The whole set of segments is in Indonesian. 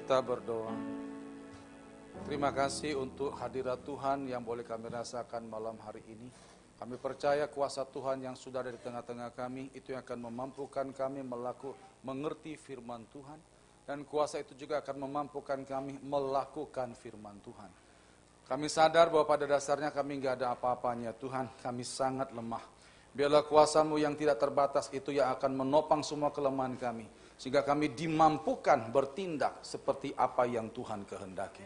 Kita berdoa. Terima kasih untuk hadirat Tuhan yang boleh kami rasakan malam hari ini. Kami percaya kuasa Tuhan yang sudah ada di tengah-tengah kami itu yang akan memampukan kami melaku, mengerti firman Tuhan dan kuasa itu juga akan memampukan kami melakukan firman Tuhan. Kami sadar bahwa pada dasarnya kami nggak ada apa-apanya Tuhan, kami sangat lemah. Biarlah kuasamu yang tidak terbatas itu yang akan menopang semua kelemahan kami. Sehingga kami dimampukan bertindak seperti apa yang Tuhan kehendaki.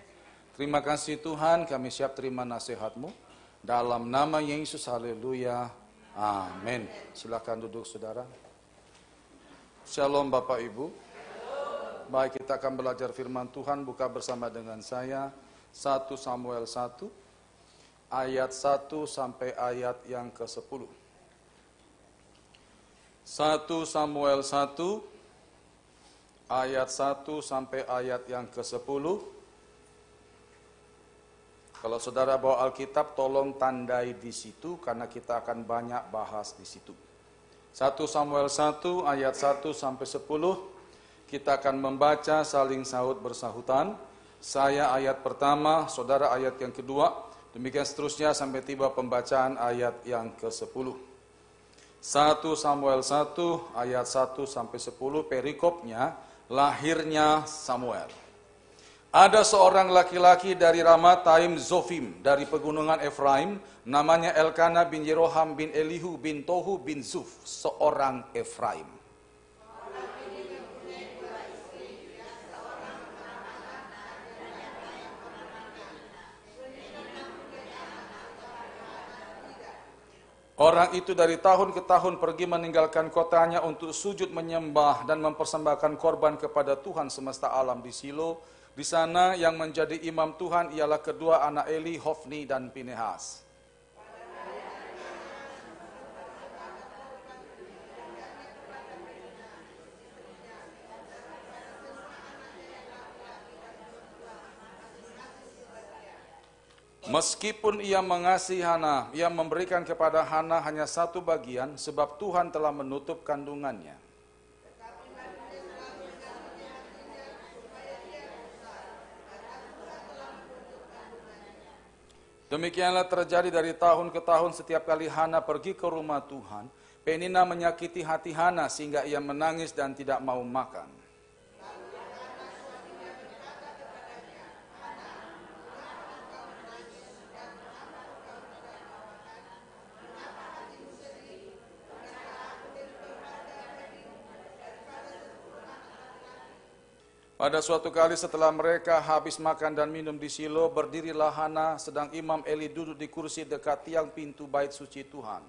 Terima kasih Tuhan, kami siap terima nasihatmu. Dalam nama Yesus, haleluya. Amin. Silakan duduk saudara. Shalom Bapak Ibu. Baik kita akan belajar firman Tuhan, buka bersama dengan saya. 1 Samuel 1, ayat 1 sampai ayat yang ke-10. 1 Samuel 1, ayat 1 sampai ayat yang ke-10. Kalau saudara bawa Alkitab, tolong tandai di situ karena kita akan banyak bahas di situ. 1 Samuel 1 ayat 1 sampai 10 kita akan membaca saling sahut bersahutan. Saya ayat pertama, saudara ayat yang kedua, demikian seterusnya sampai tiba pembacaan ayat yang ke-10. 1 Samuel 1 ayat 1 sampai 10 perikopnya lahirnya Samuel. Ada seorang laki-laki dari Ramataim Zofim dari pegunungan Efraim, namanya Elkana bin Yeroham bin Elihu bin Tohu bin Zuf, seorang Efraim. Orang itu dari tahun ke tahun pergi meninggalkan kotanya untuk sujud menyembah dan mempersembahkan korban kepada Tuhan semesta alam di Silo, di sana yang menjadi imam Tuhan ialah kedua anak Eli, Hofni dan Pinehas. Meskipun ia mengasihi Hana, ia memberikan kepada Hana hanya satu bagian sebab Tuhan telah menutup kandungannya. Demikianlah terjadi dari tahun ke tahun setiap kali Hana pergi ke rumah Tuhan, Penina menyakiti hati Hana sehingga ia menangis dan tidak mau makan. Pada suatu kali setelah mereka habis makan dan minum di Silo, berdirilah Hana, sedang Imam Eli duduk di kursi dekat tiang pintu bait suci Tuhan.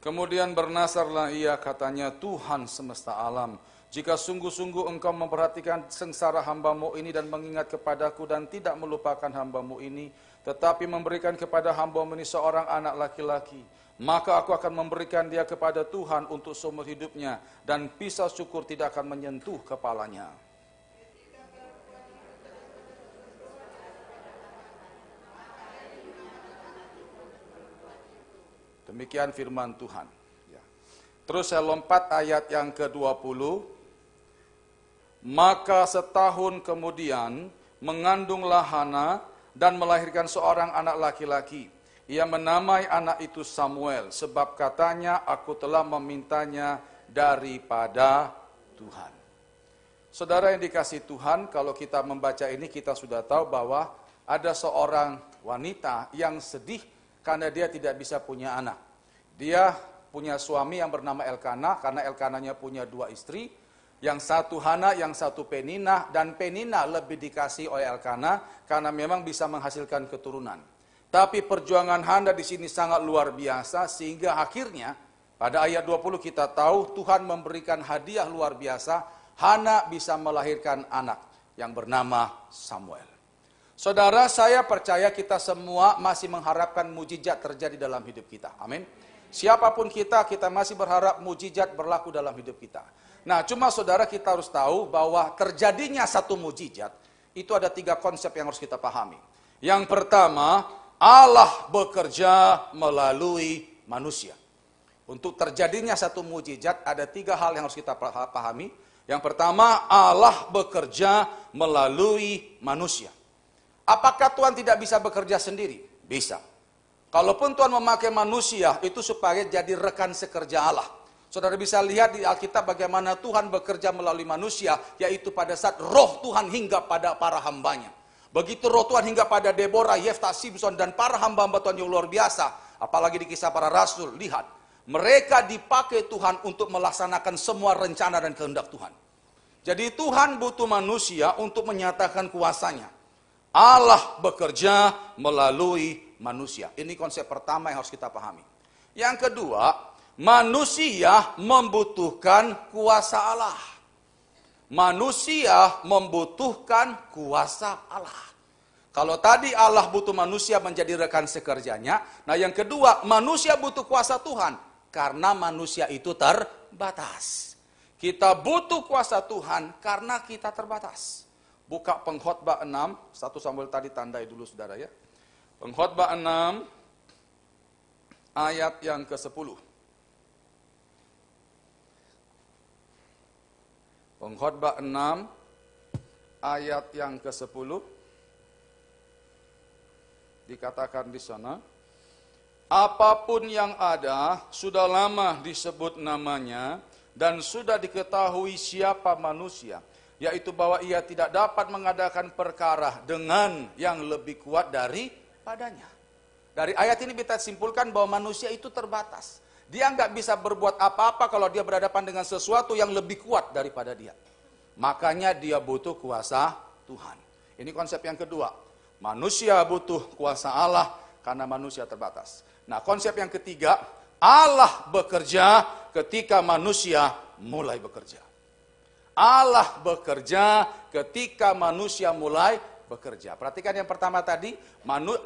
Kemudian bernasarlah ia katanya, Tuhan semesta alam, jika sungguh-sungguh engkau memperhatikan sengsara hambamu ini dan mengingat kepadaku dan tidak melupakan hambamu ini, tetapi memberikan kepada hambamu ini seorang anak laki-laki, maka aku akan memberikan dia kepada Tuhan untuk seumur hidupnya dan pisau syukur tidak akan menyentuh kepalanya. Demikian firman Tuhan. Ya. Terus saya lompat ayat yang ke-20. Maka setahun kemudian mengandunglah Hana dan melahirkan seorang anak laki-laki ia menamai anak itu Samuel, sebab katanya, "Aku telah memintanya daripada Tuhan." Saudara yang dikasih Tuhan, kalau kita membaca ini, kita sudah tahu bahwa ada seorang wanita yang sedih karena dia tidak bisa punya anak. Dia punya suami yang bernama Elkana, karena Elkananya punya dua istri, yang satu Hana, yang satu Penina, dan Penina lebih dikasih oleh Elkana karena memang bisa menghasilkan keturunan. Tapi perjuangan Hana di sini sangat luar biasa sehingga akhirnya pada ayat 20 kita tahu Tuhan memberikan hadiah luar biasa. Hana bisa melahirkan anak yang bernama Samuel. Saudara, saya percaya kita semua masih mengharapkan mujizat terjadi dalam hidup kita. Amin. Siapa pun kita, kita masih berharap mujizat berlaku dalam hidup kita. Nah, cuma saudara kita harus tahu bahwa terjadinya satu mujizat, itu ada tiga konsep yang harus kita pahami. Yang pertama, Allah bekerja melalui manusia. Untuk terjadinya satu mujizat ada tiga hal yang harus kita pahami. Yang pertama, Allah bekerja melalui manusia. Apakah Tuhan tidak bisa bekerja sendiri? Bisa. Kalaupun Tuhan memakai manusia, itu supaya jadi rekan sekerja Allah. Saudara bisa lihat di Alkitab bagaimana Tuhan bekerja melalui manusia, yaitu pada saat roh Tuhan hingga pada para hambanya. Begitu roh Tuhan hingga pada Deborah, Yefta, Simpson, dan para hamba-hamba Tuhan yang luar biasa. Apalagi di kisah para rasul, lihat. Mereka dipakai Tuhan untuk melaksanakan semua rencana dan kehendak Tuhan. Jadi Tuhan butuh manusia untuk menyatakan kuasanya. Allah bekerja melalui manusia. Ini konsep pertama yang harus kita pahami. Yang kedua, manusia membutuhkan kuasa Allah. Manusia membutuhkan kuasa Allah. Kalau tadi Allah butuh manusia menjadi rekan sekerjanya, nah yang kedua, manusia butuh kuasa Tuhan karena manusia itu terbatas. Kita butuh kuasa Tuhan karena kita terbatas. Buka pengkhotbah 6, satu Samuel tadi tandai dulu saudara ya. Pengkhotbah 6, ayat yang ke-10. Pengkhotbah 6, ayat yang ke-10. Dikatakan di sana, apa pun yang ada sudah lama disebut namanya dan sudah diketahui siapa manusia yaitu bahwa ia tidak dapat mengadakan perkara dengan yang lebih kuat daripadanya. Dari ayat ini kita simpulkan bahwa manusia itu terbatas. Dia nggak bisa berbuat apa-apa kalau dia berhadapan dengan sesuatu yang lebih kuat daripada dia. Makanya dia butuh kuasa Tuhan. Ini konsep yang kedua. Manusia butuh kuasa Allah karena manusia terbatas. Nah konsep yang ketiga, Allah bekerja ketika manusia mulai bekerja. Allah bekerja ketika manusia mulai bekerja. Perhatikan yang pertama tadi,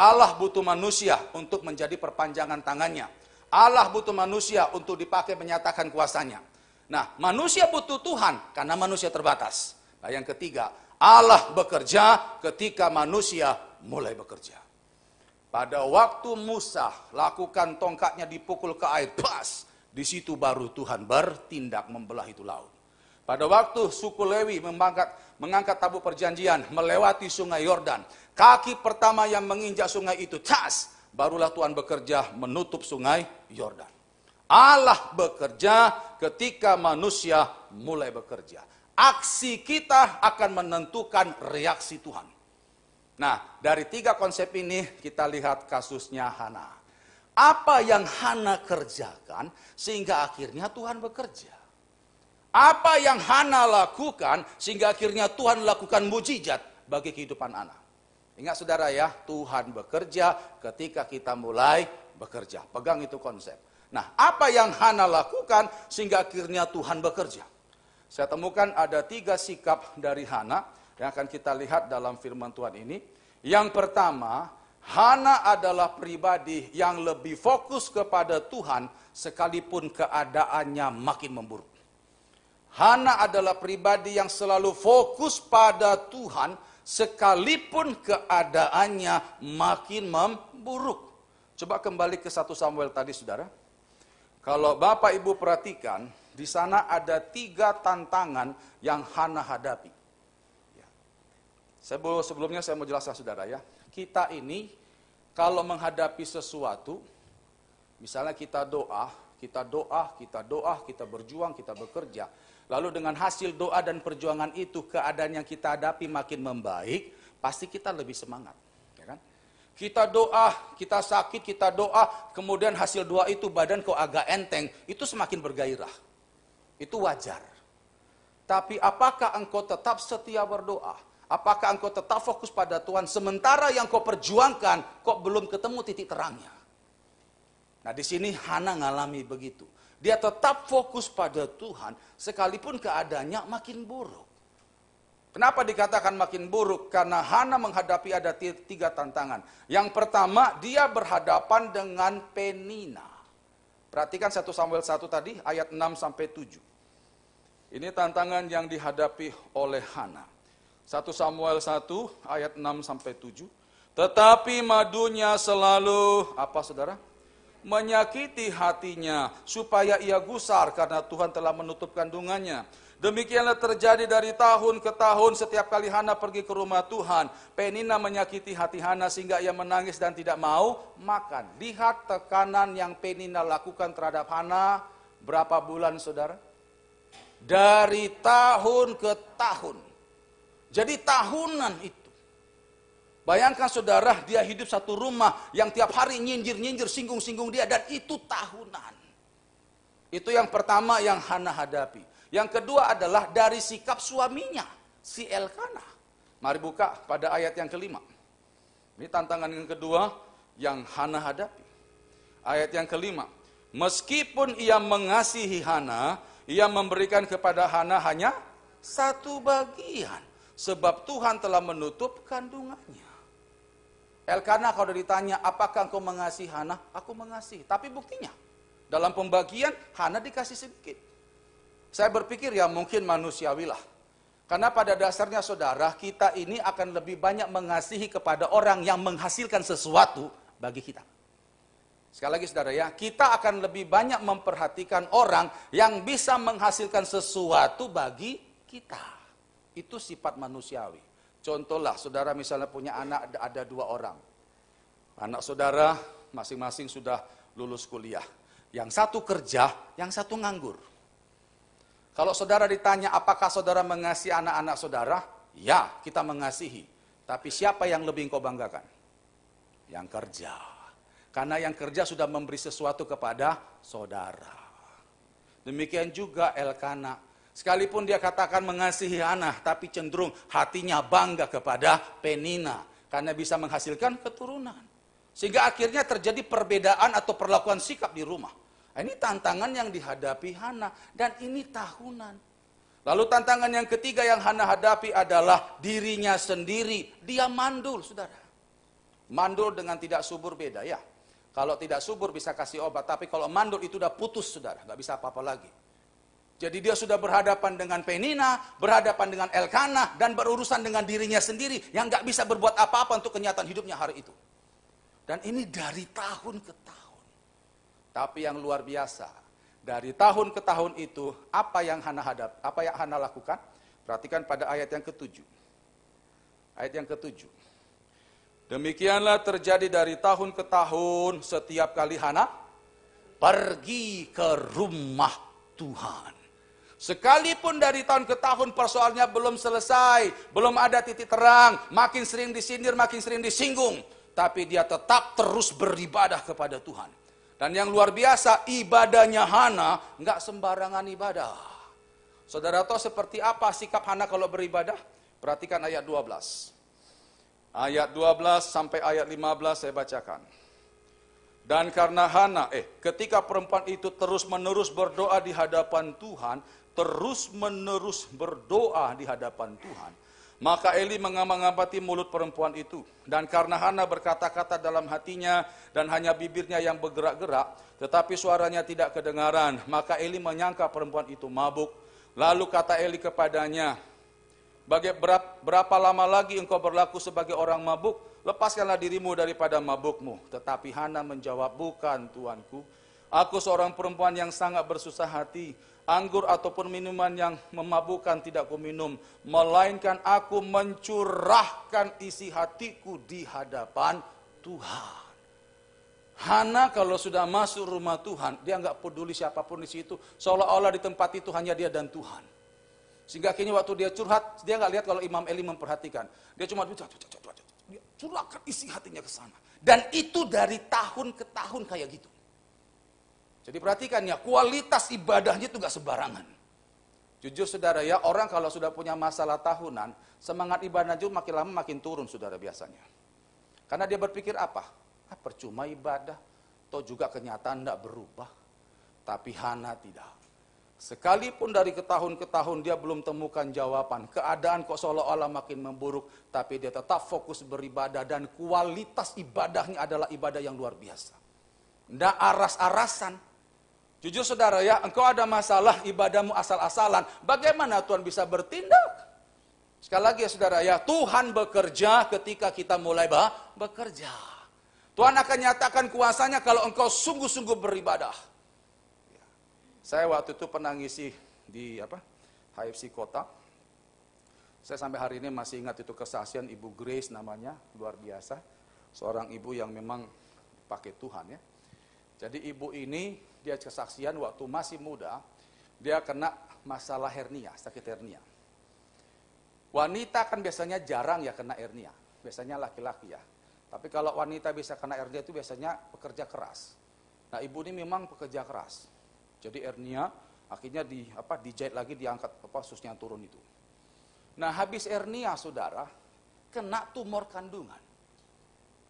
Allah butuh manusia untuk menjadi perpanjangan tangannya. Allah butuh manusia untuk dipakai menyatakan kuasanya. Nah, manusia butuh Tuhan karena manusia terbatas. Nah, yang ketiga, Allah bekerja ketika manusia mulai bekerja. Pada waktu Musa lakukan tongkatnya dipukul ke air, pas di situ baru Tuhan bertindak membelah itu laut. Pada waktu suku Lewi mengangkat, mengangkat tabut perjanjian melewati sungai Yordan, kaki pertama yang menginjak sungai itu tas, barulah Tuhan bekerja menutup sungai Yordan. Allah bekerja ketika manusia mulai bekerja. Aksi kita akan menentukan reaksi Tuhan. Nah, dari tiga konsep ini kita lihat kasusnya Hana. Apa yang Hana kerjakan sehingga akhirnya Tuhan bekerja? Apa yang Hana lakukan sehingga akhirnya Tuhan lakukan mujizat bagi kehidupan anak. Ingat saudara ya, Tuhan bekerja ketika kita mulai bekerja. Pegang itu konsep. Nah, apa yang Hana lakukan sehingga akhirnya Tuhan bekerja? Saya temukan ada tiga sikap dari Hana yang akan kita lihat dalam firman Tuhan ini. Yang pertama, Hana adalah pribadi yang lebih fokus kepada Tuhan sekalipun keadaannya makin memburuk. Hana adalah pribadi yang selalu fokus pada Tuhan sekalipun keadaannya makin memburuk. Coba kembali ke satu Samuel tadi saudara. Kalau Bapak Ibu perhatikan, di sana ada tiga tantangan yang Hana hadapi. Ya. Sebelumnya saya mau jelaskan saudara ya. Kita ini kalau menghadapi sesuatu, misalnya kita doa, kita doa, kita doa, kita berjuang, kita bekerja. Lalu dengan hasil doa dan perjuangan itu keadaan yang kita hadapi makin membaik, pasti kita lebih semangat. Ya kan? Kita doa, kita sakit, kita doa, kemudian hasil doa itu badan kok agak enteng, itu semakin bergairah. Itu wajar. Tapi apakah engkau tetap setia berdoa? Apakah engkau tetap fokus pada Tuhan sementara yang kau perjuangkan kok belum ketemu titik terangnya? Nah di sini Hana ngalami begitu. Dia tetap fokus pada Tuhan sekalipun keadaannya makin buruk. Kenapa dikatakan makin buruk? Karena Hana menghadapi ada tiga tantangan. Yang pertama, dia berhadapan dengan Penina. Perhatikan 1 Samuel 1 tadi, ayat 6 sampai 7. Ini tantangan yang dihadapi oleh Hana. 1 Samuel 1 ayat 6 sampai 7. Tetapi madunya selalu apa Saudara? Menyakiti hatinya supaya ia gusar karena Tuhan telah menutup kandungannya. Demikianlah terjadi dari tahun ke tahun setiap kali Hana pergi ke rumah Tuhan. Penina menyakiti hati Hana sehingga ia menangis dan tidak mau makan. Lihat tekanan yang Penina lakukan terhadap Hana berapa bulan saudara? Dari tahun ke tahun. Jadi tahunan itu. Bayangkan saudara, dia hidup satu rumah yang tiap hari nyinjir-nyinjir, singgung-singgung dia. Dan itu tahunan. Itu yang pertama yang Hana hadapi. Yang kedua adalah dari sikap suaminya, si Elkana. Mari buka pada ayat yang kelima. Ini tantangan yang kedua yang Hana hadapi. Ayat yang kelima. Meskipun ia mengasihi Hana, ia memberikan kepada Hana hanya satu bagian. Sebab Tuhan telah menutup kandungannya. Elkana kalau ditanya, apakah engkau mengasihi Hana? Aku mengasihi. Tapi buktinya, dalam pembagian Hana dikasih sedikit. Saya berpikir ya mungkin manusiawilah. Karena pada dasarnya saudara, kita ini akan lebih banyak mengasihi kepada orang yang menghasilkan sesuatu bagi kita. Sekali lagi saudara ya, kita akan lebih banyak memperhatikan orang yang bisa menghasilkan sesuatu bagi kita. Itu sifat manusiawi. Contohlah, saudara misalnya punya anak ada dua orang. Anak saudara masing-masing sudah lulus kuliah. Yang satu kerja, yang satu nganggur. Kalau saudara ditanya apakah saudara mengasihi anak-anak saudara? Ya, kita mengasihi. Tapi siapa yang lebih engkau banggakan? Yang kerja. Karena yang kerja sudah memberi sesuatu kepada saudara. Demikian juga Elkana. Sekalipun dia katakan mengasihi anak, tapi cenderung hatinya bangga kepada Penina. Karena bisa menghasilkan keturunan. Sehingga akhirnya terjadi perbedaan atau perlakuan sikap di rumah. Ini tantangan yang dihadapi Hana dan ini tahunan. Lalu tantangan yang ketiga yang Hana hadapi adalah dirinya sendiri. Dia mandul, saudara. Mandul dengan tidak subur beda ya. Kalau tidak subur bisa kasih obat, tapi kalau mandul itu udah putus, saudara. Nggak bisa apa-apa lagi. Jadi dia sudah berhadapan dengan Penina, berhadapan dengan Elkanah, dan berurusan dengan dirinya sendiri yang nggak bisa berbuat apa-apa untuk kenyataan hidupnya hari itu. Dan ini dari tahun ke tahun. Tapi yang luar biasa, dari tahun ke tahun itu, apa yang Hana hadap, apa yang Hana lakukan? Perhatikan pada ayat yang ketujuh. Ayat yang ketujuh. Demikianlah terjadi dari tahun ke tahun setiap kali Hana pergi ke rumah Tuhan. Sekalipun dari tahun ke tahun persoalannya belum selesai, belum ada titik terang, makin sering disindir, makin sering disinggung, tapi dia tetap terus beribadah kepada Tuhan. Dan yang luar biasa, ibadahnya Hana nggak sembarangan ibadah. Saudara tahu seperti apa sikap Hana kalau beribadah? Perhatikan ayat 12. Ayat 12 sampai ayat 15 saya bacakan. Dan karena Hana, eh ketika perempuan itu terus menerus berdoa di hadapan Tuhan, terus menerus berdoa di hadapan Tuhan, maka Eli mengamang-amati mulut perempuan itu. Dan karena Hana berkata-kata dalam hatinya dan hanya bibirnya yang bergerak-gerak, tetapi suaranya tidak kedengaran, maka Eli menyangka perempuan itu mabuk. Lalu kata Eli kepadanya, berapa lama lagi engkau berlaku sebagai orang mabuk? Lepaskanlah dirimu daripada mabukmu. Tetapi Hana menjawab, bukan tuanku. Aku seorang perempuan yang sangat bersusah hati anggur ataupun minuman yang memabukkan tidak kuminum, melainkan aku mencurahkan isi hatiku di hadapan Tuhan. Hana kalau sudah masuk rumah Tuhan, dia nggak peduli siapa pun di situ, seolah-olah di tempat itu hanya dia dan Tuhan. Sehingga akhirnya waktu dia curhat, dia nggak lihat kalau Imam Eli memperhatikan. Dia cuma curahkan isi hatinya ke sana. Dan itu dari tahun ke tahun kayak gitu. Jadi perhatikan ya, kualitas ibadahnya itu gak sembarangan. Jujur saudara ya, orang kalau sudah punya masalah tahunan, semangat ibadah juga makin lama makin turun saudara biasanya. Karena dia berpikir apa? Ah, percuma ibadah, toh juga kenyataan tidak berubah. Tapi Hana tidak. Sekalipun dari ke tahun ke tahun dia belum temukan jawaban, keadaan kok seolah-olah makin memburuk, tapi dia tetap fokus beribadah dan kualitas ibadahnya adalah ibadah yang luar biasa. Tidak aras-arasan, Jujur saudara ya, engkau ada masalah ibadahmu asal-asalan. Bagaimana Tuhan bisa bertindak? Sekali lagi ya saudara ya, Tuhan bekerja ketika kita mulai bah, bekerja. Tuhan akan nyatakan kuasanya kalau engkau sungguh-sungguh beribadah. Ya. Saya waktu itu pernah ngisi di apa HFC Kota. Saya sampai hari ini masih ingat itu kesaksian Ibu Grace namanya, luar biasa. Seorang ibu yang memang pakai Tuhan ya. Jadi ibu ini dia kesaksian waktu masih muda, dia kena masalah hernia, sakit hernia. Wanita kan biasanya jarang ya kena hernia, biasanya laki-laki ya. Tapi kalau wanita bisa kena hernia itu biasanya pekerja keras. Nah ibu ini memang pekerja keras. Jadi hernia akhirnya di apa dijahit lagi diangkat apa susnya turun itu. Nah habis hernia saudara kena tumor kandungan.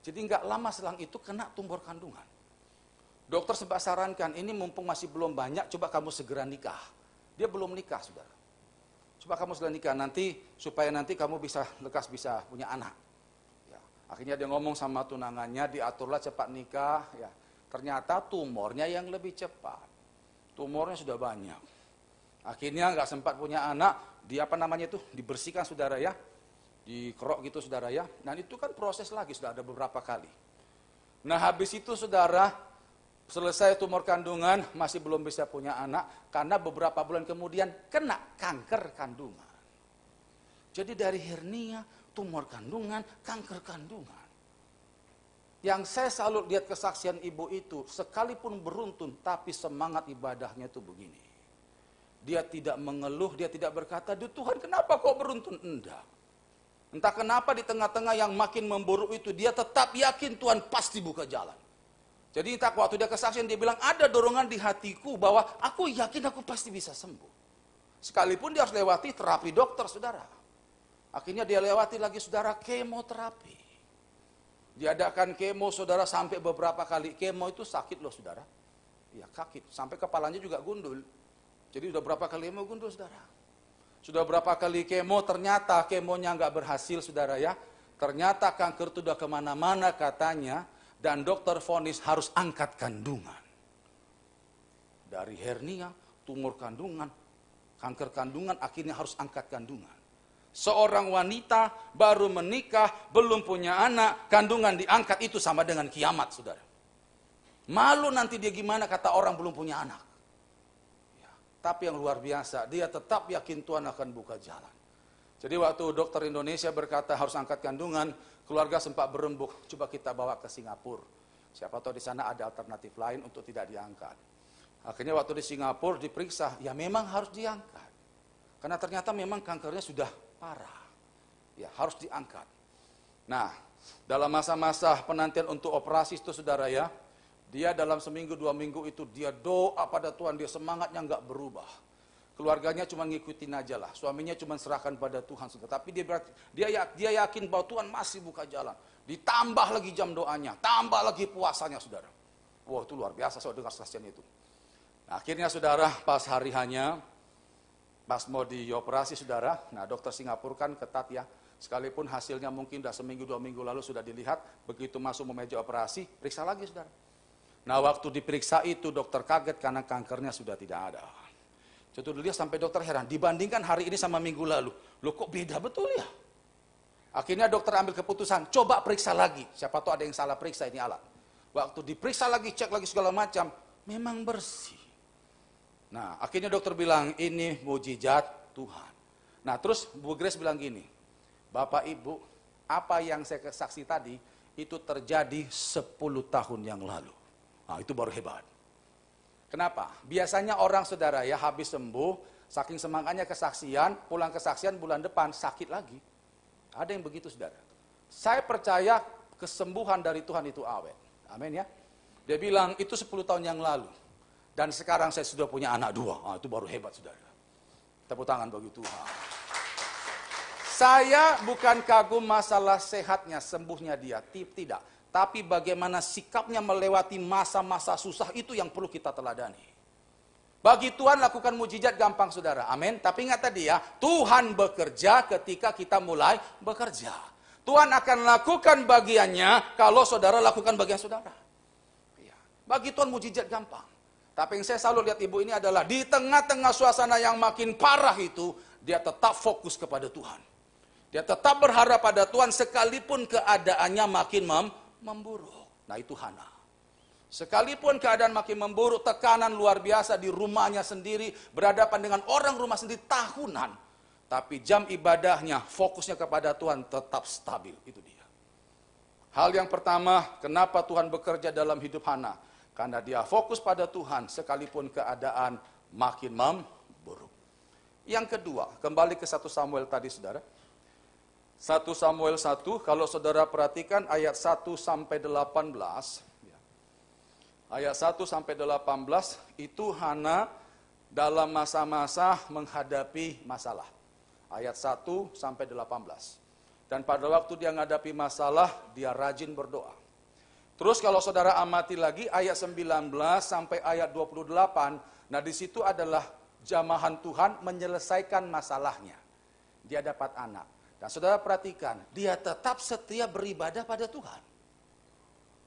Jadi nggak lama selang itu kena tumor kandungan. Dokter sempat sarankan ini mumpung masih belum banyak coba kamu segera nikah. Dia belum nikah saudara. Coba kamu segera nikah nanti supaya nanti kamu bisa lekas bisa punya anak. Akhirnya dia ngomong sama tunangannya, diaturlah cepat nikah. Ya, ternyata tumornya yang lebih cepat. Tumornya sudah banyak. Akhirnya nggak sempat punya anak, dia apa namanya itu dibersihkan saudara ya, dikerok gitu saudara ya. Dan itu kan proses lagi sudah ada beberapa kali. Nah habis itu saudara selesai tumor kandungan masih belum bisa punya anak karena beberapa bulan kemudian kena kanker kandungan. Jadi dari hernia tumor kandungan, kanker kandungan. Yang saya selalu lihat kesaksian ibu itu, sekalipun beruntun, tapi semangat ibadahnya itu begini. Dia tidak mengeluh, dia tidak berkata, Tuhan kenapa kok beruntun? Enggak. Entah kenapa di tengah-tengah yang makin memburuk itu, dia tetap yakin Tuhan pasti buka jalan. Jadi entah waktu dia kesaksian, dia bilang, ada dorongan di hatiku bahwa aku yakin aku pasti bisa sembuh. Sekalipun dia harus lewati terapi dokter, saudara. Akhirnya dia lewati lagi saudara kemoterapi. Diadakan kemo saudara sampai beberapa kali. Kemo itu sakit loh saudara. Ya sakit. Sampai kepalanya juga gundul. Jadi sudah berapa kali kemo gundul saudara. Sudah berapa kali kemo ternyata kemonya nggak berhasil saudara ya. Ternyata kanker itu udah ke mana-mana katanya. Dan dokter vonis harus angkat kandungan. Dari hernia, tumor kandungan, kanker kandungan akhirnya harus angkat kandungan. Seorang wanita baru menikah, belum punya anak, kandungan diangkat itu sama dengan kiamat, saudara. Malu nanti dia gimana kata orang belum punya anak. Ya, tapi yang luar biasa, dia tetap yakin Tuhan akan buka jalan. Jadi waktu dokter Indonesia berkata harus angkat kandungan, keluarga sempat berembuk, coba kita bawa ke Singapura. Siapa tahu di sana ada alternatif lain untuk tidak diangkat. Akhirnya waktu di Singapura diperiksa, ya memang harus diangkat. Karena ternyata memang kankernya sudah parah. Ya, harus diangkat. Nah, dalam masa-masa penantian untuk operasi itu saudara ya, dia dalam seminggu dua minggu itu dia doa pada Tuhan, dia semangatnya nggak berubah. Keluarganya cuma ngikutin aja lah, suaminya cuma serahkan pada Tuhan. Tapi dia berarti, dia dia yakin bahwa Tuhan masih buka jalan. Ditambah lagi jam doanya, tambah lagi puasanya saudara. Wah itu luar biasa saya dengar saksian itu. Nah, akhirnya saudara pas hari hanya Pas mau dioperasi saudara, nah dokter Singapura kan ketat ya, sekalipun hasilnya mungkin sudah seminggu dua minggu lalu sudah dilihat, begitu masuk meja operasi, periksa lagi saudara. Nah waktu diperiksa itu dokter kaget karena kankernya sudah tidak ada. Jadi dia sampai dokter heran, dibandingkan hari ini sama minggu lalu, lo kok beda betul ya? Akhirnya dokter ambil keputusan, coba periksa lagi. Siapa tahu ada yang salah periksa ini alat. Waktu diperiksa lagi, cek lagi segala macam, memang bersih. Nah, akhirnya dokter bilang, ini mujizat Tuhan. Nah, terus Bu Grace bilang gini, Bapak Ibu, apa yang saya kesaksi tadi, itu terjadi 10 tahun yang lalu. Nah, itu baru hebat. Kenapa? Biasanya orang saudara ya habis sembuh, saking semangatnya kesaksian, pulang kesaksian bulan depan sakit lagi. Ada yang begitu saudara. Saya percaya kesembuhan dari Tuhan itu awet. Amin ya. Dia bilang itu 10 tahun yang lalu. Dan sekarang saya sudah punya anak dua. Ah, itu baru hebat, saudara. Tepuk tangan bagi Tuhan. Saya bukan kagum masalah sehatnya, sembuhnya dia. Tidak. Tapi bagaimana sikapnya melewati masa-masa susah itu yang perlu kita teladani. Bagi Tuhan lakukan mujizat gampang saudara. Amin. Tapi ingat tadi ya, Tuhan bekerja ketika kita mulai bekerja. Tuhan akan lakukan bagiannya kalau saudara lakukan bagian saudara. Iya. Bagi Tuhan mujizat gampang. Tapi yang saya selalu lihat ibu ini adalah di tengah-tengah suasana yang makin parah itu, dia tetap fokus kepada Tuhan. Dia tetap berharap pada Tuhan sekalipun keadaannya makin mem memburuk. Nah itu Hana. Sekalipun keadaan makin memburuk, tekanan luar biasa di rumahnya sendiri, berhadapan dengan orang rumah sendiri tahunan. Tapi jam ibadahnya, fokusnya kepada Tuhan tetap stabil. Itu dia. Hal yang pertama, kenapa Tuhan bekerja dalam hidup Hana? Karena dia fokus pada Tuhan sekalipun keadaan makin memburuk. Yang kedua, kembali ke satu Samuel tadi saudara. 1 Samuel 1, kalau saudara perhatikan ayat 1 sampai 18, ayat 1 sampai 18 itu Hana dalam masa-masa menghadapi masalah. Ayat 1 sampai 18. Dan pada waktu dia menghadapi masalah, dia rajin berdoa. Terus kalau saudara amati lagi ayat 19 sampai ayat 28, nah di situ adalah jamahan Tuhan menyelesaikan masalahnya. Dia dapat anak. Dan saudara perhatikan, dia tetap setia beribadah pada Tuhan.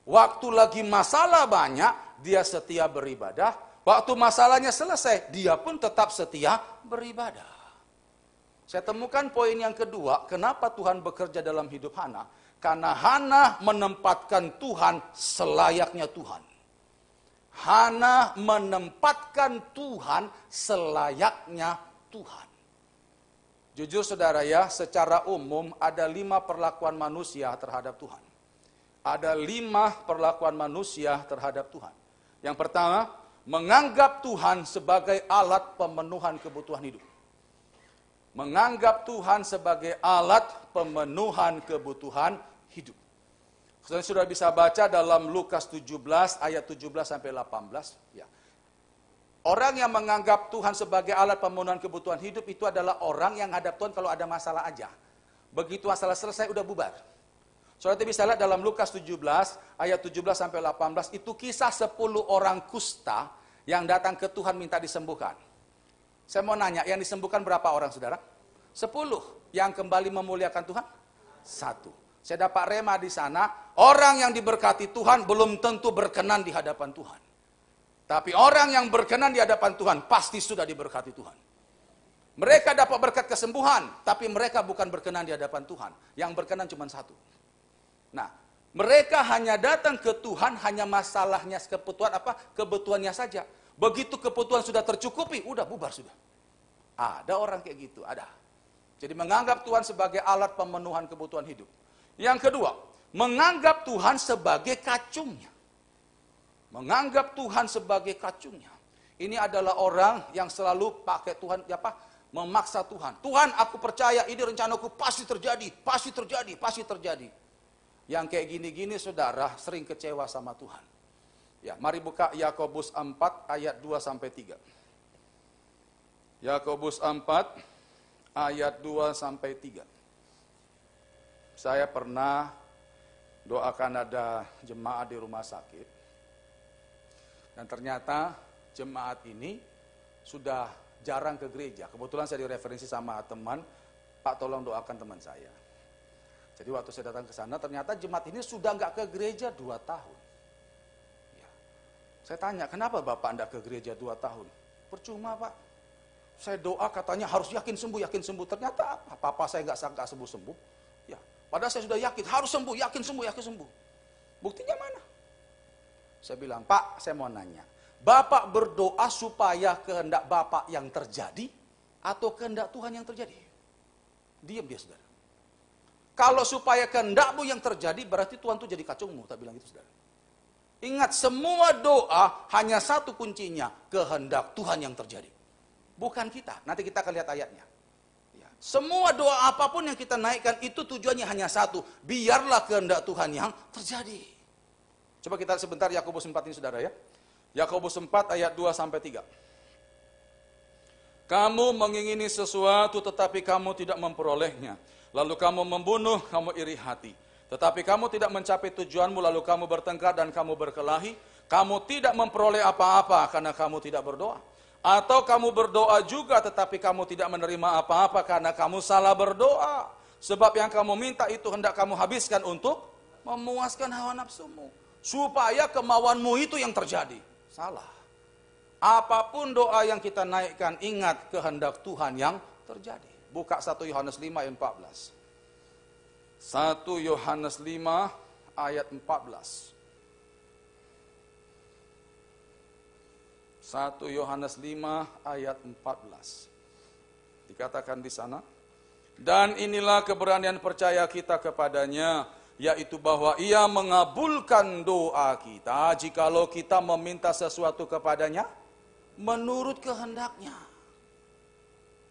Waktu lagi masalah banyak, dia setia beribadah. Waktu masalahnya selesai, dia pun tetap setia beribadah. Saya temukan poin yang kedua, kenapa Tuhan bekerja dalam hidup Hana? Karena Hana menempatkan Tuhan selayaknya Tuhan. Hana menempatkan Tuhan selayaknya Tuhan. Jujur saudara ya, secara umum ada lima perlakuan manusia terhadap Tuhan ada lima perlakuan manusia terhadap Tuhan. Yang pertama, menganggap Tuhan sebagai alat pemenuhan kebutuhan hidup. Menganggap Tuhan sebagai alat pemenuhan kebutuhan hidup. Saudara sudah bisa baca dalam Lukas 17 ayat 17 sampai 18. Ya. Orang yang menganggap Tuhan sebagai alat pemenuhan kebutuhan hidup itu adalah orang yang hadap Tuhan kalau ada masalah aja. Begitu masalah selesai udah bubar. Saudara bisa lihat dalam Lukas 17 ayat 17 sampai 18 itu kisah 10 orang kusta yang datang ke Tuhan minta disembuhkan. Saya mau nanya, yang disembuhkan berapa orang saudara? 10. Yang kembali memuliakan Tuhan? Satu. Saya dapat rema di sana, orang yang diberkati Tuhan belum tentu berkenan di hadapan Tuhan. Tapi orang yang berkenan di hadapan Tuhan pasti sudah diberkati Tuhan. Mereka dapat berkat kesembuhan, tapi mereka bukan berkenan di hadapan Tuhan. Yang berkenan cuma satu. Nah, mereka hanya datang ke Tuhan hanya masalahnya kebutuhan apa? Kebutuhannya saja. Begitu kebutuhan sudah tercukupi, udah bubar sudah. Ada orang kayak gitu, ada. Jadi menganggap Tuhan sebagai alat pemenuhan kebutuhan hidup. Yang kedua, menganggap Tuhan sebagai kacungnya. Menganggap Tuhan sebagai kacungnya. Ini adalah orang yang selalu pakai Tuhan, apa? Memaksa Tuhan. Tuhan, aku percaya ini rencanaku pasti terjadi, pasti terjadi, pasti terjadi. Yang kayak gini-gini saudara sering kecewa sama Tuhan. Ya, mari buka Yakobus 4 ayat 2 sampai 3. Yakobus 4 ayat 2 sampai 3. Saya pernah doakan ada jemaat di rumah sakit. Dan ternyata jemaat ini sudah jarang ke gereja. Kebetulan saya direferensi sama teman, Pak tolong doakan teman saya. Jadi waktu saya datang ke sana, ternyata jemaat ini sudah nggak ke gereja dua tahun. Ya. Saya tanya, kenapa Bapak Anda ke gereja dua tahun? Percuma Pak. Saya doa katanya harus yakin sembuh, yakin sembuh. Ternyata apa? Apa saya nggak sangka sembuh-sembuh. Ya. Padahal saya sudah yakin, harus sembuh, yakin sembuh, yakin sembuh. Buktinya mana? Saya bilang, Pak, saya mau nanya. Bapak berdoa supaya kehendak Bapak yang terjadi atau kehendak Tuhan yang terjadi? Diam dia, saudara. Kalau supaya kehendakmu yang terjadi, berarti Tuhan tuh jadi kacungmu. Tak bilang itu saudara. Ingat, semua doa hanya satu kuncinya. Kehendak Tuhan yang terjadi. Bukan kita. Nanti kita akan lihat ayatnya. Ya. Semua doa apa pun yang kita naikkan itu tujuannya hanya satu. Biarlah kehendak Tuhan yang terjadi. Coba kita sebentar Yakobus 4 ini saudara ya. Yakobus 4 ayat 2 sampai 3. Kamu mengingini sesuatu tetapi kamu tidak memperolehnya lalu kamu membunuh, kamu iri hati. Tetapi kamu tidak mencapai tujuanmu, lalu kamu bertengkar dan kamu berkelahi. Kamu tidak memperoleh apa-apa karena kamu tidak berdoa. Atau kamu berdoa juga tetapi kamu tidak menerima apa-apa karena kamu salah berdoa. Sebab yang kamu minta itu hendak kamu habiskan untuk memuaskan hawa nafsumu supaya kemauanmu itu yang terjadi. Salah. Apa pun doa yang kita naikkan, ingat kehendak Tuhan yang terjadi. Buka 1 Yohanes 5 ayat 14. 1 Yohanes 5 ayat 14. 1 Yohanes 5 ayat 14. Dikatakan di sana, dan inilah keberanian percaya kita kepadanya yaitu bahwa ia mengabulkan doa kita jikalau kita meminta sesuatu kepadanya menurut kehendaknya.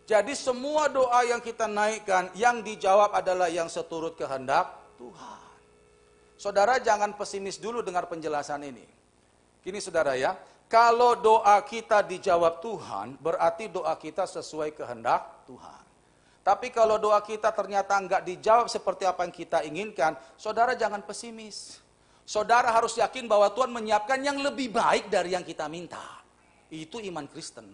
Jadi semua doa yang kita naikkan, yang dijawab adalah yang seturut kehendak Tuhan. Saudara jangan pesimis dulu dengar penjelasan ini. Gini saudara ya, kalau doa kita dijawab Tuhan, berarti doa kita sesuai kehendak Tuhan. Tapi kalau doa kita ternyata enggak dijawab seperti apa yang kita inginkan, saudara jangan pesimis. Saudara harus yakin bahwa Tuhan menyiapkan yang lebih baik dari yang kita minta. Itu iman Kristen.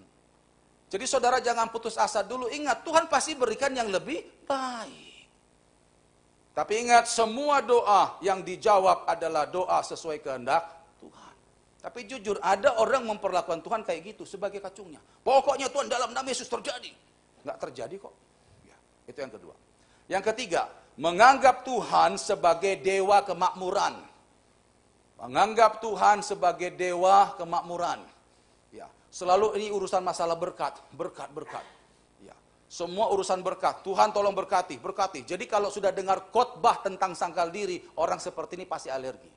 Jadi saudara jangan putus asa dulu. Ingat, Tuhan pasti berikan yang lebih baik. Tapi ingat, semua doa yang dijawab adalah doa sesuai kehendak tapi jujur, ada orang memperlakukan Tuhan kayak gitu sebagai kacungnya. Pokoknya Tuhan dalam nama Yesus terjadi. Nggak terjadi kok. Itu yang kedua. Yang ketiga, menganggap Tuhan sebagai dewa kemakmuran. Menganggap Tuhan sebagai dewa kemakmuran. Ya, selalu ini urusan masalah berkat, berkat, berkat. Ya, semua urusan berkat. Tuhan tolong berkati, berkati. Jadi kalau sudah dengar khotbah tentang sangkal diri, orang seperti ini pasti alergi.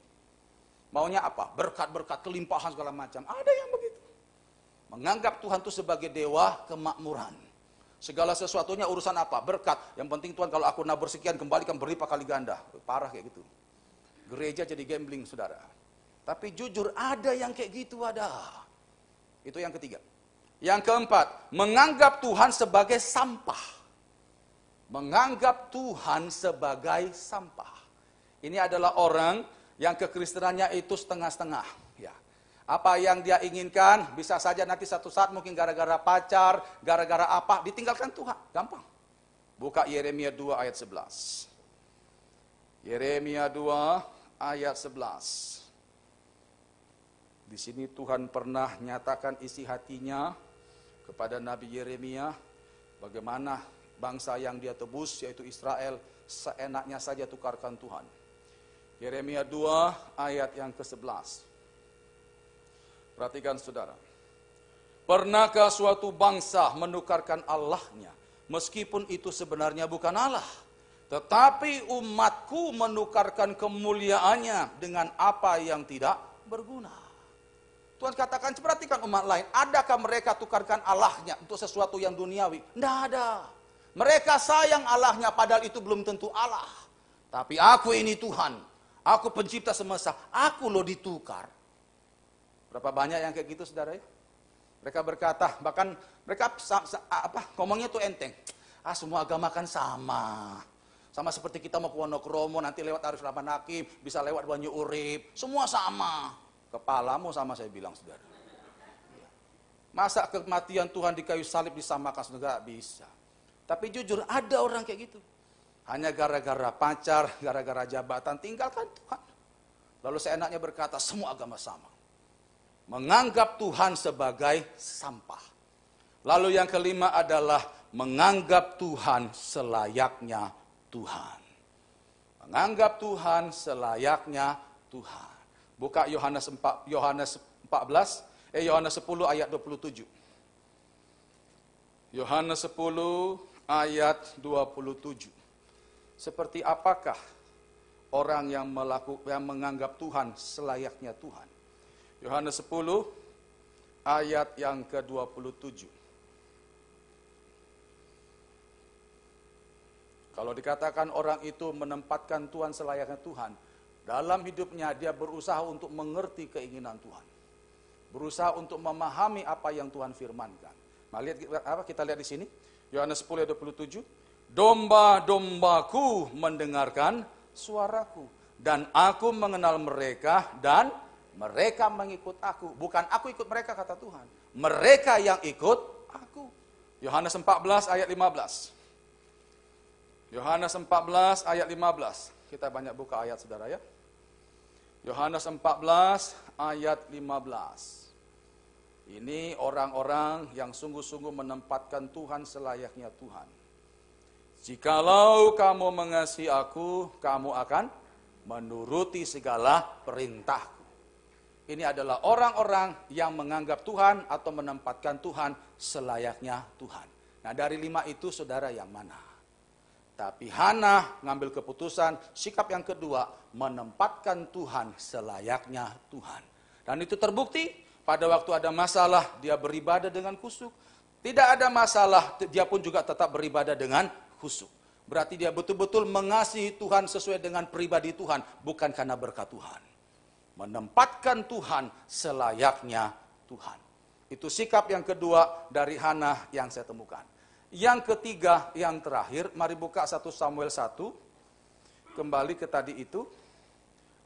Maunya apa? Berkat-berkat, kelimpahan segala macam. Ada yang begitu. Menganggap Tuhan itu sebagai dewa kemakmuran. Segala sesuatunya urusan apa? Berkat. Yang penting Tuhan kalau aku nabur sekian kembalikan berlipat kali ganda. Parah kayak gitu. Gereja jadi gambling saudara. Tapi jujur ada yang kayak gitu ada. Itu yang ketiga. Yang keempat, menganggap Tuhan sebagai sampah. Menganggap Tuhan sebagai sampah. Ini adalah orang yang kekristenannya itu setengah-setengah. Apa yang dia inginkan, bisa saja nanti satu saat mungkin gara-gara pacar, gara-gara apa, ditinggalkan Tuhan. Gampang. Buka Yeremia 2 ayat 11. Yeremia 2 ayat 11. Di sini Tuhan pernah nyatakan isi hatinya kepada Nabi Yeremia bagaimana bangsa yang dia tebus yaitu Israel seenaknya saja tukarkan Tuhan. Yeremia 2 ayat yang ke-11. Perhatikan saudara. Pernahkah suatu bangsa menukarkan Allahnya meskipun itu sebenarnya bukan Allah? Tetapi umatku menukarkan kemuliaannya dengan apa yang tidak berguna. Tuhan katakan, perhatikan umat lain. Adakah mereka tukarkan Allahnya untuk sesuatu yang duniawi? Tidak ada. Mereka sayang Allahnya padahal itu belum tentu Allah. Tapi aku ini Tuhan. Aku pencipta semesta, aku lo ditukar. Berapa banyak yang kayak gitu saudara? Mereka berkata, bahkan mereka apa ngomongnya tuh enteng. Ah semua agama kan sama. Sama seperti kita mau ke Wonokromo, nanti lewat Arif Rahman Hakim, bisa lewat Banyu Urip. Semua sama. Kepalamu sama saya bilang saudara. Masa kematian Tuhan di kayu salib disamakan saudara? Bisa. Tapi jujur ada orang kayak gitu. Hanya gara-gara pacar, gara-gara jabatan, tinggalkan Tuhan. Lalu seenaknya berkata, semua agama sama. Menganggap Tuhan sebagai sampah. Lalu yang kelima adalah menganggap Tuhan selayaknya Tuhan. Menganggap Tuhan selayaknya Tuhan. Buka Yohanes 4 Yohanes 14 eh Yohanes 10 ayat 27. Yohanes 10 ayat 27. Seperti apakah orang yang melakukan yang menganggap Tuhan selayaknya Tuhan? Yohanes 10 ayat yang ke-27. Kalau dikatakan orang itu menempatkan Tuhan selayaknya Tuhan, dalam hidupnya dia berusaha untuk mengerti keinginan Tuhan. Berusaha untuk memahami apa yang Tuhan firmankan. Nah, lihat apa kita lihat di sini. Yohanes 10 ayat 27 domba-dombaku mendengarkan suaraku dan aku mengenal mereka dan mereka mengikut aku. Bukan aku ikut mereka kata Tuhan. Mereka yang ikut aku. Yohanes 14 ayat 15. Yohanes 14 ayat 15. Kita banyak buka ayat saudara ya. Yohanes 14 ayat 15. Ini orang-orang yang sungguh-sungguh menempatkan Tuhan selayaknya Tuhan. Jikalau kamu mengasihi aku, kamu akan menuruti segala perintahku. Ini adalah orang-orang yang menganggap Tuhan atau menempatkan Tuhan selayaknya Tuhan. Nah dari lima itu saudara yang mana? Tapi Hana ngambil keputusan, sikap yang kedua, menempatkan Tuhan selayaknya Tuhan. Dan itu terbukti pada waktu ada masalah, dia beribadah dengan kusuk. Tidak ada masalah, dia pun juga tetap beribadah dengan kusuk. Berarti dia betul-betul mengasihi Tuhan sesuai dengan pribadi Tuhan, bukan karena berkat Tuhan menempatkan Tuhan selayaknya Tuhan. Itu sikap yang kedua dari Hana yang saya temukan. Yang ketiga, yang terakhir, mari buka 1 Samuel 1. Kembali ke tadi itu.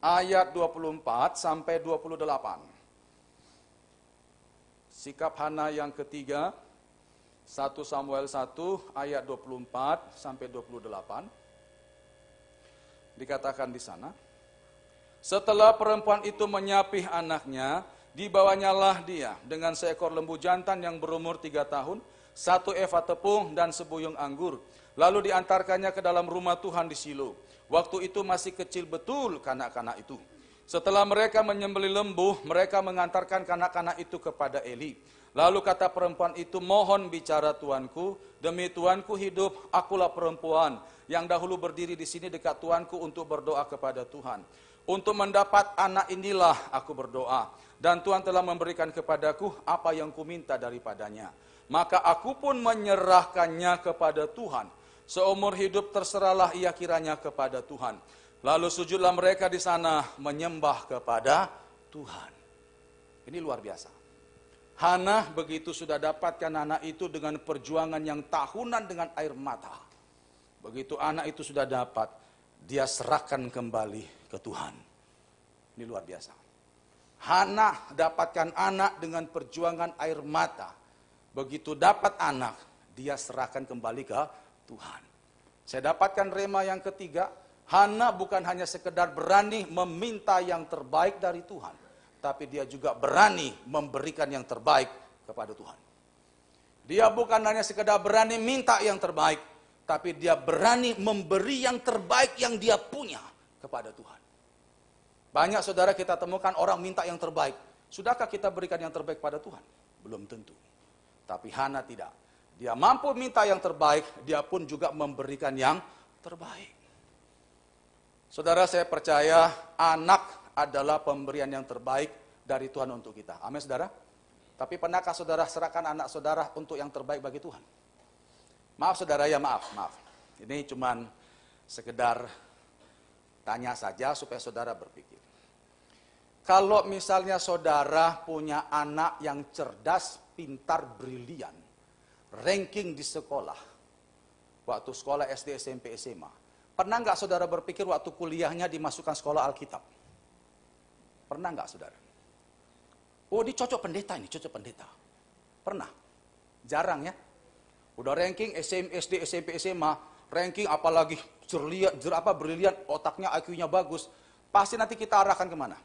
Ayat 24 sampai 28. Sikap Hana yang ketiga, 1 Samuel 1 ayat 24 sampai 28. Dikatakan di sana, setelah perempuan itu menyapih anaknya, dibawanyalah dia dengan seekor lembu jantan yang berumur tiga tahun, satu eva tepung dan sebuyung anggur. Lalu diantarkannya ke dalam rumah Tuhan di Silo. Waktu itu masih kecil betul kanak-kanak itu. Setelah mereka menyembeli lembu, mereka mengantarkan kanak-kanak itu kepada Eli. Lalu kata perempuan itu, mohon bicara tuanku, demi tuanku hidup, akulah perempuan yang dahulu berdiri di sini dekat tuanku untuk berdoa kepada Tuhan. Untuk mendapat anak inilah aku berdoa. Dan Tuhan telah memberikan kepadaku apa yang kuminta daripadanya. Maka aku pun menyerahkannya kepada Tuhan. Seumur hidup terserahlah ia kiranya kepada Tuhan. Lalu sujudlah mereka di sana menyembah kepada Tuhan. Ini luar biasa. Hana begitu sudah dapatkan anak itu dengan perjuangan yang tahunan dengan air mata. Begitu anak itu sudah dapat, dia serahkan kembali ke Tuhan. Ini luar biasa. Hana dapatkan anak dengan perjuangan air mata. Begitu dapat anak, dia serahkan kembali ke Tuhan. Saya dapatkan rema yang ketiga, Hana bukan hanya sekedar berani meminta yang terbaik dari Tuhan, tapi dia juga berani memberikan yang terbaik kepada Tuhan. Dia bukan hanya sekedar berani minta yang terbaik, tapi dia berani memberi yang terbaik yang dia punya kepada Tuhan. Banyak saudara kita temukan orang minta yang terbaik. Sudahkah kita berikan yang terbaik pada Tuhan? Belum tentu. Tapi Hana tidak. Dia mampu minta yang terbaik, dia pun juga memberikan yang terbaik. Saudara saya percaya anak adalah pemberian yang terbaik dari Tuhan untuk kita. Amin saudara? Tapi pernahkah saudara serahkan anak saudara untuk yang terbaik bagi Tuhan? Maaf saudara ya maaf, maaf. Ini cuman sekedar Tanya saja supaya saudara berpikir. Kalau misalnya saudara punya anak yang cerdas, pintar, brilian, ranking di sekolah, waktu sekolah SD, SMP, SMA, pernah nggak saudara berpikir waktu kuliahnya dimasukkan sekolah Alkitab? Pernah nggak saudara? Oh, ini cocok pendeta ini, cocok pendeta. Pernah? Jarang ya. Udah ranking SM, SD, SMP, SMA, ranking apalagi jerlian, jer apa brilian, otaknya IQ-nya bagus, pasti nanti kita arahkan ke mana?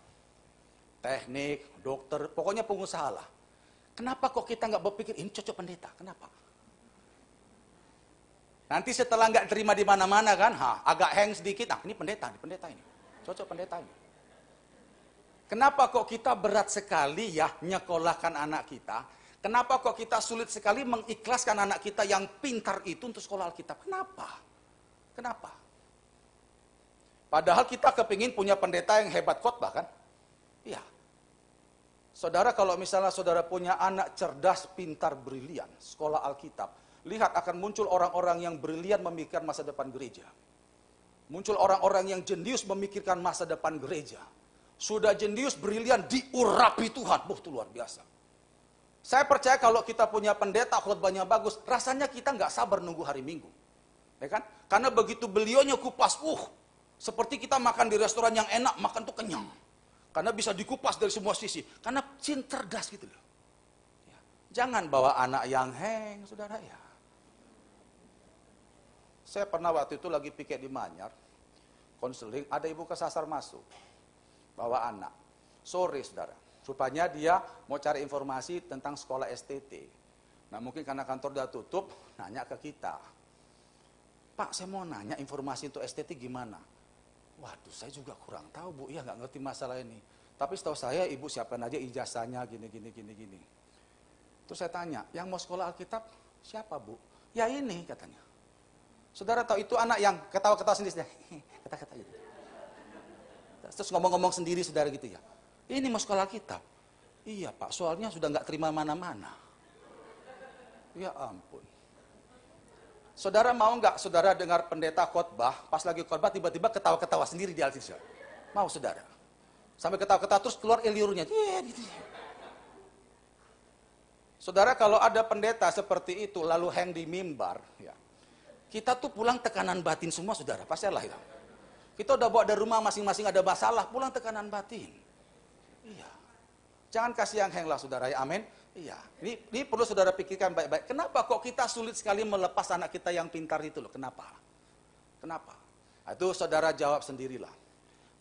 Teknik, dokter, pokoknya pengusaha lah. Kenapa kok kita nggak berpikir ini cocok pendeta? Kenapa? Nanti setelah nggak terima di mana-mana kan, ha, agak hang sedikit, nah ini pendeta, ini pendeta ini, cocok pendeta ini. Kenapa kok kita berat sekali ya nyekolahkan anak kita? Kenapa kok kita sulit sekali mengikhlaskan anak kita yang pintar itu untuk sekolah Alkitab? Kenapa? Kenapa? Padahal kita kepingin punya pendeta yang hebat khotbah kan? Iya. Saudara kalau misalnya saudara punya anak cerdas, pintar, brilian, sekolah Alkitab, lihat akan muncul orang-orang yang brilian memikirkan masa depan gereja. Muncul orang-orang yang jenius memikirkan masa depan gereja. Sudah jenius, brilian, diurapi Tuhan. Buh, itu luar biasa. Saya percaya kalau kita punya pendeta khotbahnya bagus, rasanya kita nggak sabar nunggu hari Minggu. Ya kan? Karena begitu beliaunya kupas, uh, seperti kita makan di restoran yang enak, makan tuh kenyang. Karena bisa dikupas dari semua sisi. Karena cin cerdas gitu loh. Ya. Jangan bawa anak yang heng, saudara ya. Saya pernah waktu itu lagi piket di Manyar, konseling, ada ibu kesasar masuk, bawa anak. Sore, saudara Rupanya dia mau cari informasi tentang sekolah STT. Nah mungkin karena kantor udah tutup, nanya ke kita. Pak saya mau nanya informasi untuk STT gimana? Waduh saya juga kurang tahu bu, ya nggak ngerti masalah ini. Tapi setahu saya ibu siapkan aja ijazahnya gini gini gini gini. Terus saya tanya, yang mau sekolah Alkitab siapa bu? Ya ini katanya. Saudara tahu itu anak yang ketawa-ketawa sendiri, kata-kata gitu. Terus ngomong-ngomong sendiri saudara gitu ya. Ini mau sekolah Alkitab. Iya pak, soalnya sudah nggak terima mana-mana. Ya ampun. Saudara mau nggak saudara dengar pendeta khotbah, pas lagi khotbah tiba-tiba ketawa-ketawa sendiri di Alkitab? Mau saudara? Sampai ketawa-ketawa terus keluar eliurnya. Gitu. Saudara kalau ada pendeta seperti itu lalu hang di mimbar, ya, kita tuh pulang tekanan batin semua saudara, pasti lah itu. Kita udah bawa dari rumah masing-masing ada masalah, pulang tekanan batin. Iya. Jangan kasih yang hang lah saudara ya, amin. Iya, ini, ini perlu saudara pikirkan baik-baik. Kenapa kok kita sulit sekali melepas anak kita yang pintar itu loh? Kenapa? Kenapa? Nah, itu saudara jawab sendirilah.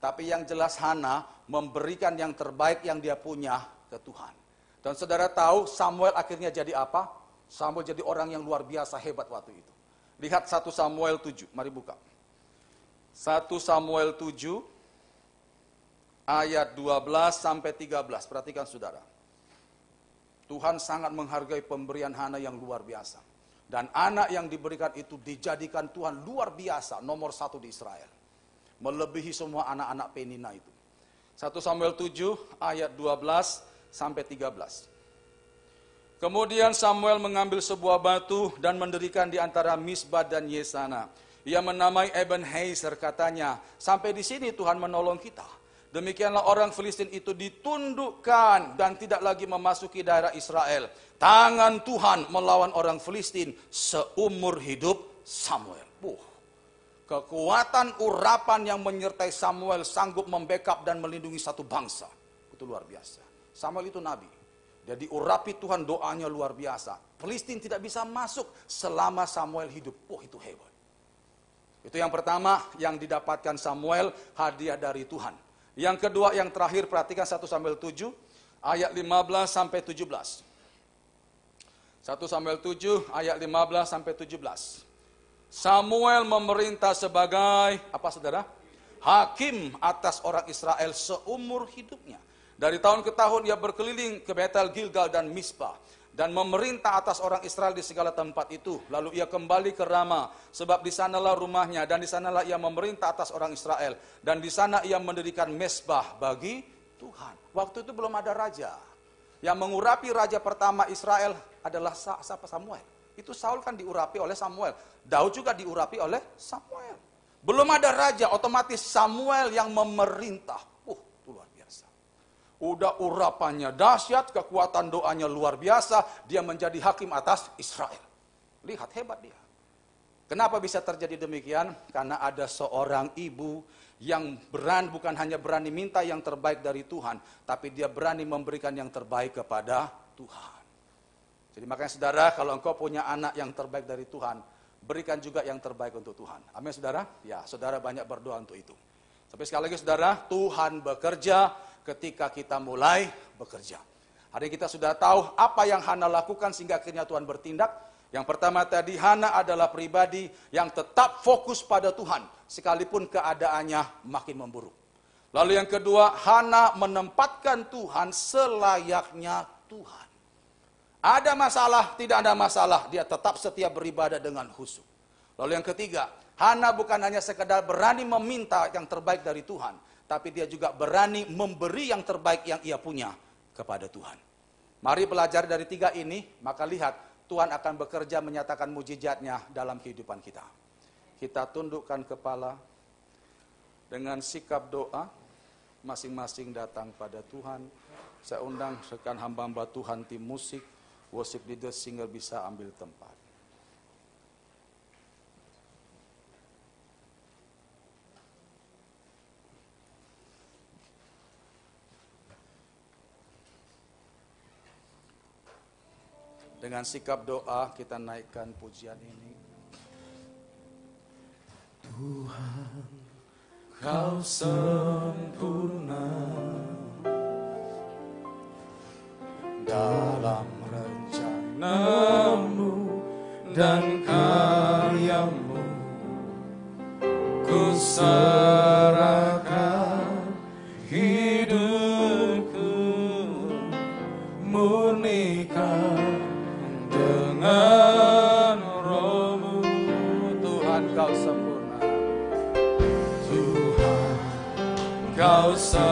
Tapi yang jelas Hana memberikan yang terbaik yang dia punya ke Tuhan. Dan saudara tahu Samuel akhirnya jadi apa? Samuel jadi orang yang luar biasa hebat waktu itu. Lihat 1 Samuel 7, mari buka. 1 Samuel 7 ayat 12 sampai 13. Perhatikan saudara. Tuhan sangat menghargai pemberian Hana yang luar biasa. Dan anak yang diberikan itu dijadikan Tuhan luar biasa, nomor satu di Israel. Melebihi semua anak-anak Penina itu. 1 Samuel 7 ayat 12 sampai 13. Kemudian Samuel mengambil sebuah batu dan mendirikan di antara Misbah dan Yesana. Ia menamai Eben Heiser katanya, sampai di sini Tuhan menolong kita. Demikianlah orang Filistin itu ditundukkan dan tidak lagi memasuki daerah Israel. Tangan Tuhan melawan orang Filistin seumur hidup Samuel. Uh, kekuatan urapan yang menyertai Samuel sanggup membackup dan melindungi satu bangsa. Itu luar biasa. Samuel itu nabi. Jadi urapi Tuhan doanya luar biasa. Filistin tidak bisa masuk selama Samuel hidup. Oh itu hebat. Itu yang pertama yang didapatkan Samuel hadiah dari Tuhan. Yang kedua yang terakhir perhatikan 1 Samuel 7 ayat 15 sampai 17. 1 Samuel 7 ayat 15 sampai 17. Samuel memerintah sebagai apa Saudara? Hakim atas orang Israel seumur hidupnya. Dari tahun ke tahun ia berkeliling ke Betel, Gilgal, dan Mispa. Dan memerintah atas orang Israel di segala tempat itu. Lalu ia kembali ke Rama, sebab di sanalah rumahnya, dan di sanalah ia memerintah atas orang Israel. Dan di sana ia mendirikan mesbah bagi Tuhan. Waktu itu belum ada raja. Yang mengurapi raja pertama Israel adalah siapa Samuel. Itu Saul kan diurapi oleh Samuel. Daud juga diurapi oleh Samuel. Belum ada raja, otomatis Samuel yang memerintah. Udah urapannya dahsyat, kekuatan doanya luar biasa, dia menjadi hakim atas Israel. Lihat hebat dia. Kenapa bisa terjadi demikian? Karena ada seorang ibu yang berani bukan hanya berani minta yang terbaik dari Tuhan, tapi dia berani memberikan yang terbaik kepada Tuhan. Jadi makanya saudara, kalau engkau punya anak yang terbaik dari Tuhan, berikan juga yang terbaik untuk Tuhan. Amin saudara? Ya, saudara banyak berdoa untuk itu. Tapi sekali lagi saudara, Tuhan bekerja ketika kita mulai bekerja. Hari kita sudah tahu apa yang Hana lakukan sehingga akhirnya Tuhan bertindak. Yang pertama tadi Hana adalah pribadi yang tetap fokus pada Tuhan sekalipun keadaannya makin memburuk. Lalu yang kedua, Hana menempatkan Tuhan selayaknya Tuhan. Ada masalah, tidak ada masalah, dia tetap setia beribadah dengan khusyuk. Lalu yang ketiga, Hana bukan hanya sekedar berani meminta yang terbaik dari Tuhan, tapi dia juga berani memberi yang terbaik yang ia punya kepada Tuhan. Mari belajar dari tiga ini, maka lihat Tuhan akan bekerja menyatakan mujizatnya dalam kehidupan kita. Kita tundukkan kepala dengan sikap doa, masing-masing datang pada Tuhan. Saya undang rekan hamba-hamba Tuhan tim musik, worship leader single bisa ambil tempat. Dengan sikap doa kita naikkan pujian ini. Tuhan, kau sempurna dalam rencanamu dan karyamu. Ku serahkan kau